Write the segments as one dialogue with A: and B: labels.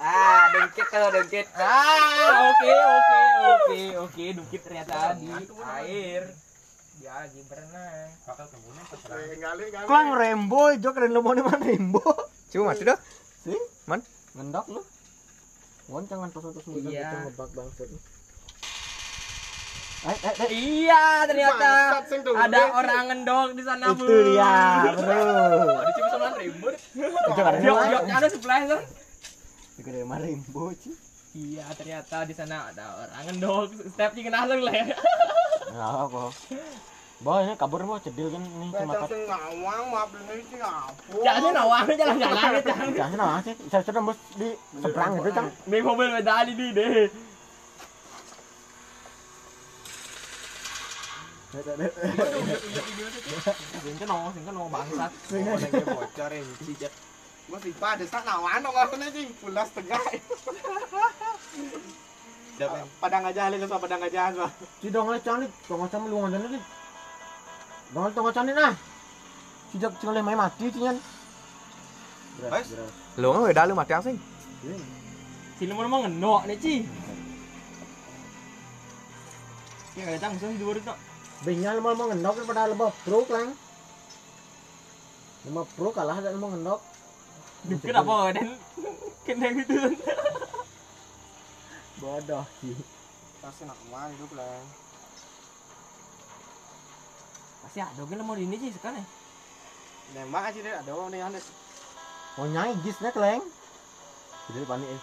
A: Ah, dengkit tuh, dengkit. Ah, oke, oke, oke, oke, dengkit ternyata di air. Dia lagi berenang.
B: Klang rembo, jo keren lo mau mana rembo.
C: Cuma mati dah.
B: Sih,
C: Man.
B: ngendok lu. Wan jangan terus terus mudah
A: Iya.
B: kita ngebak bangsat. Eh, eh, eh.
A: Iya, ternyata ada orang ngendok di sana, Bu.
B: Itu dia, bro.
A: Ada cuma sama ribut.
B: Itu kan
A: Yuk, yuk, ada sebelah itu.
B: Itu keren mah rembo sih.
A: Iya, ternyata di sana ada orang ngendok. Step sih kena langsung lah.
B: Enggak apa. Boy, ini kabur boy, cedil kan nih cuma kat.
D: ngawang mah beli iki apa?
A: Jangan nawang jalan-jalan jangan.
B: Jangan nah sih, saya sudah di seberang gitu kan.
A: Nih mobil medali di deh. Singkan nong, singkan nong bangsat.
D: Lagi bocor ini cicet. Gua sih pada sak nawan dong aku nih pulas tengah. Padang aja halil sama padang aja gua.
B: Si dong lecang nih, dong macam lu ngajak nih. Dong dong macam nih nah. Si jak cing main mati sih kan.
D: Guys.
C: Lu kan udah lu mati asing.
A: Sini mau mau ngendok nih ci. Ya nggak tahu musuh dua itu.
B: Binyal mau mau ngendok daripada lebah pro lang. Lima pro kalah dan mau ngendok.
A: Dukir apa dan kena gitu.
B: Bodoh sih.
D: Pasti nak main itu lah.
A: Pasti ada gila mau di ini sih sekarang.
D: Nembak aja deh, ada nih Hanes.
B: Mau nyai gis nek leng. Jadi panik eh.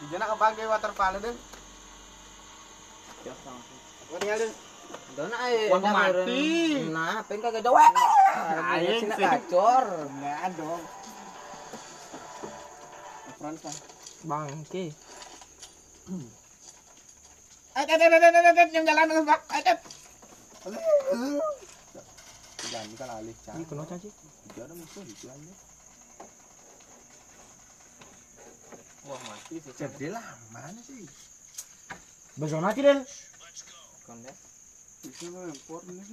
D: Di jana kebagai waterfall deh.
E: Dona
D: mati.
E: Nah, kagak.
D: Aing
E: Sini
D: sih.
E: kacor.
D: Nah, dong. Lah.
A: Bangke.
D: Eh, eh, eh, eh, eh, eh, yang jalan terus, Pak. Eh, eh. Jangan kan alih,
A: Ini kena caci.
D: Dia ada musuh di jalannya. Wah, mati sih. Jadi lah, mana sih?
B: Besok nanti den.
E: Kon ya.
D: Bisa gue impor ini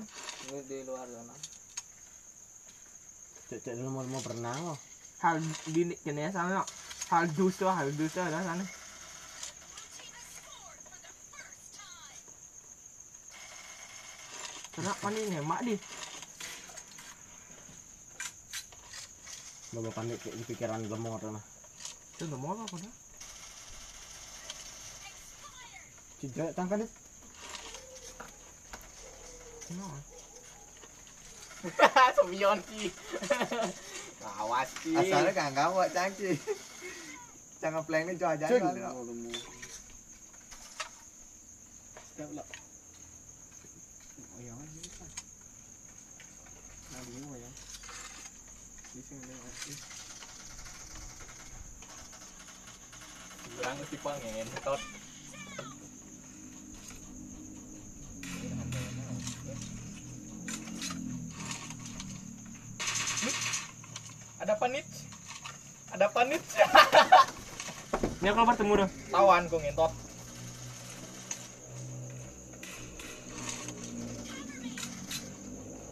E: di luar zona.
B: Cek cek lu mau mau berenang oh.
A: Hal di kena sana. Hal dus tuh, hal dus tuh ada sana. Kenapa nih nembak di?
B: Kayak di pikiran gemor mah.
A: Itu mau apa dah?
B: Cijak tangkan dit.
A: Kenapa?
D: Sumion ki. Awas ki.
E: Asalnya gak gawat cangki. Jangan plank ini jual
B: Cun.
E: jalan.
D: Step lah. Oh ya, ini kan. Nah, ini ya. Di sini ada.
A: Kurang si pengen tot. Ada panit. Ada panit. Ini aku bertemu dah. Tawan kau ngentot.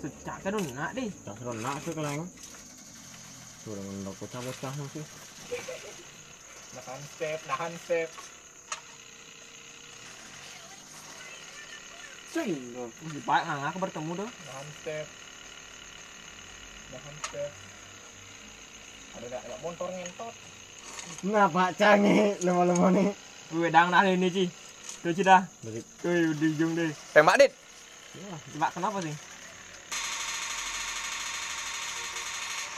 A: Secak kan nak deh.
B: Tak seron nak sih keleng. Sudah ngendok bocah-bocah sih.
A: Nahan step, nahan step.
D: Sing dong.
A: Di pak nggak aku bertemu dah. Nahan step. Nahan step. Ada nggak ada motor ngentot.
B: Ngapa canggih lemah-lemah nih.
A: Gue dang nah ini Ci. Tuh Ci dah. Tuh di ujung deh.
C: Tembak dit.
A: Coba kenapa sih?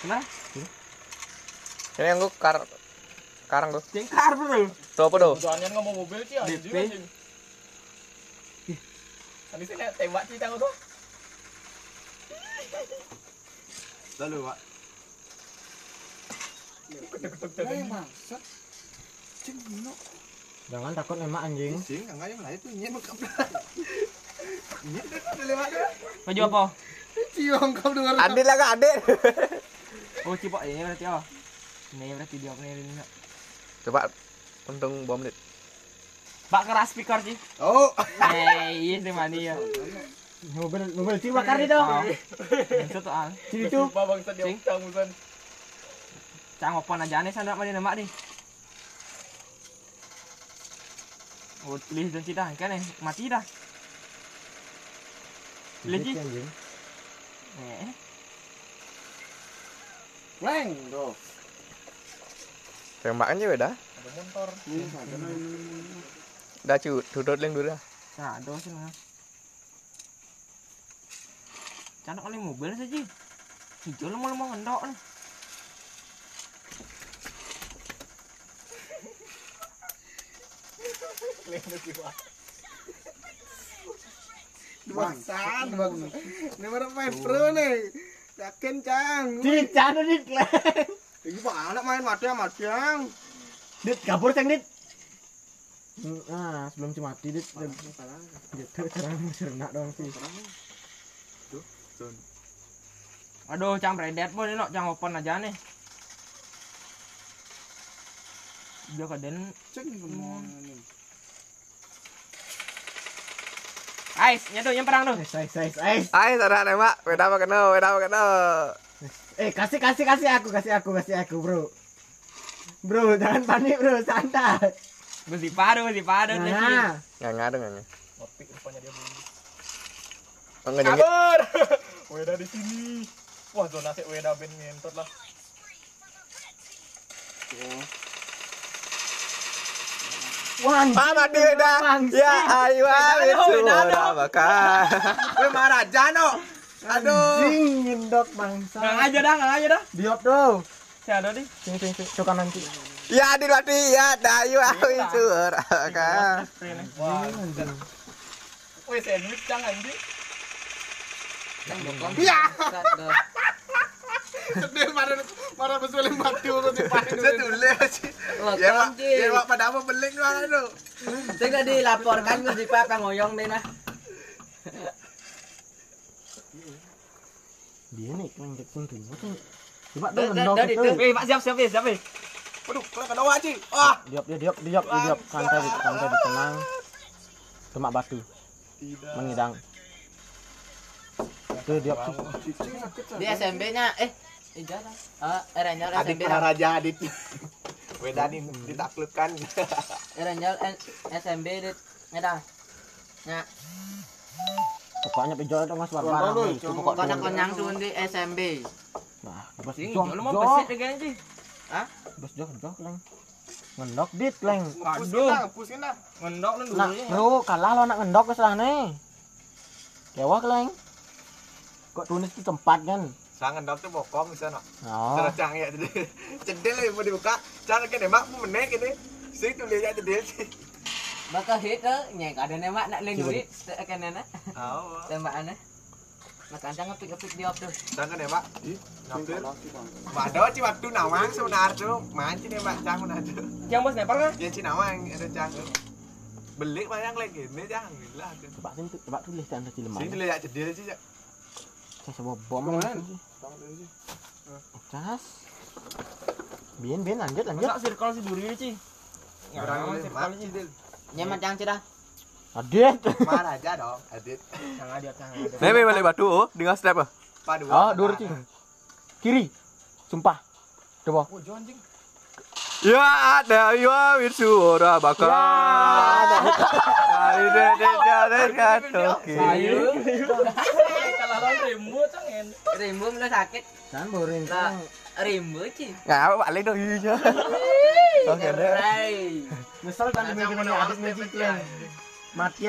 A: Kenapa?
C: Ini yang gua kar karang tuh.
A: Jengkar bro.
C: Tuh apa tuh?
A: Tujuannya ngomong mobil Ci. DP. Tadi sini tembak Ci tahu tuh.
D: Lalu, Pak. Cing.
B: Jangan takut emak anjing.
D: Sing, enggak yang lain tuh nyen kap. Nyen udah lewat dah.
A: Baju apa?
D: Cium kau dengar.
C: Adit lah kak adit.
A: Oh Cipok ini berarti oh. Ini berarti dia punya ini. nak.
C: Coba untung bom.
A: Bak keras speaker Ci.
D: Oh.
A: Eh, iya sih mani ya.
B: Mobil mobil cing bakar di dong.
A: Itu ah.
F: Babang tadi
A: Cing.
F: cang musan.
A: Cang opan aja nih sana mana nama nih. Oh, pilih dan tidak kan eh mati dah. Pilih Ji.
B: anjing.
A: Eh,
D: Pleng tuh.
C: Tembakan juga dah.
F: Ada motor.
D: Ini saja nih.
C: Dah cu, dudut leng dulu dah.
A: nah ada sih nah. Canak oleh mobil saja. Hijau lu mau mau ngendok nih.
D: Bangsat bang. Ini mana main pro nih. Yakin cang.
B: Dit, dit. Leng.
D: Ini bang anak main madang madang.
B: Dit, kabur ceng dit. Ah, sebelum si mati dit. Renak dong sih.
A: Aduh, cang predet pun ini cang open aja nih. Dia kaden
D: Cek semua
A: Ais, nyatu yang perang tuh.
B: Ais, ais, ais, ais.
C: Ay, sana nembak. Beda apa kena, beda apa kena.
B: Eh, kasih, kasih, kasih aku, kasih aku, kasih aku, bro. Bro, jangan panik, bro, santai.
A: Mesti padu, mesti padu nih.
B: Nah,
C: Nggak ngadu nggak nggak.
F: Ngopi rupanya dia bunyi.
C: Oh.
F: Kabur. Weda di sini. Wah, zona sih Weda ben ngentot lah.
C: Ah, mati udah. Ya, ayo, ayo, suara bakar.
D: Gue marah Jano. Aduh.
B: Anjing, ngendok bangsa.
A: Ngang aja dah, ngang aja dah.
B: Diop tuh.
A: Saya ada di.
B: Sing, sing, sing. Coba nanti.
C: Ya, di mati ya, dayu.
F: Wah,
B: Anjing.
F: wih sandwich cang anjing.
D: Ya. Betul mati urut di.
C: Ya. Ya, pada apa beling doang.
E: Tengah dilaporkan ke si Pak ngoyong deh nah.
B: Dia nih, yang cek sing Coba dong
E: dah,
B: itu.
A: Wih, Pak siap, siap, siap, siap.
D: Waduh, kalau kena wajib. Wah.
B: Diop, dia diop, diop, dia diop. Santai, santai, tenang. Demak batu. Mengidang. Tuh tuh.
E: Di SMP-nya eh Ija lah. Ah, Erenjal
D: Adik
E: SMP
D: para
E: dah.
D: raja adit. Weda nih ditaklukkan.
E: Erenjal SMP di ngeda. Nya,
B: Pokoknya penjualan itu mas
D: Tuan,
B: barang.
D: tuan,
B: Itu
D: tuan.
B: pokok
E: konak
B: tuh.
E: konyang tuh di SMP.
B: Nah, bos jok,
A: lu mau deh kayaknya sih.
B: Bos jok, jok, leng. Ngendok dit, leng.
A: Aduh.
D: pusing dah.
A: Ngendok lu
B: Nah,
A: dulu ya.
B: bro, kalah lo nak ngendok ke sana nih. Kewak, leng. Kok tunis itu tempat kan?
D: Sangan dok tuh bokong bisa no.
B: Oh,
D: Terus cang ya jadi. Cendel ya mau dibuka. Cang kan emak mau menek ini. Sing tuh lihat cendel sih.
E: Bakal hit ke nyek ada nembak nak leng duit kan nana
D: Oh.
E: tembakannya. Maka anda ngepik-ngepik diop tuh.
D: Cang kan emak. Ngampir. Waduh, ci waktu nawang sebenarnya tuh mancing ya mbak cang mana tuh.
A: Yang bos sniper kan?
D: Ya ci nawang ada cang tuh. Beli banyak lagi ini cang gila tuh.
B: coba sini, coba tulis tanda
D: Sing
B: cileman.
D: tuh lihat cendel sih.
B: Saya sebuah bom kan. Cas. Bien, bien, lanjut, lanjut.
A: Masa circle si duri ini, Ci?
D: Orang
A: Nggak,
D: ini
A: circle ini.
E: sih dah.
B: Adit.
D: Mana aja dong, adit.
A: Jangan dia, jangan dia.
C: Nebe balik batu, oh, dengan step ah.
D: Padu.
B: Oh, dur cing. Kiri. Sumpah. Coba.
F: Oh, anjing.
C: Ya ada ya wir suara bakar.
B: ada.
C: Kali deh deh deh katoki.
A: Ayo. rimu to ngentut.
E: Rimu mlebu sakit.
B: Jan boring.
E: Lah, rimu iki.
C: Enggak apa-apa, lek ndo iya. Oke,
E: rai.
B: Misal tadi mikirin adikmu iki. Mati.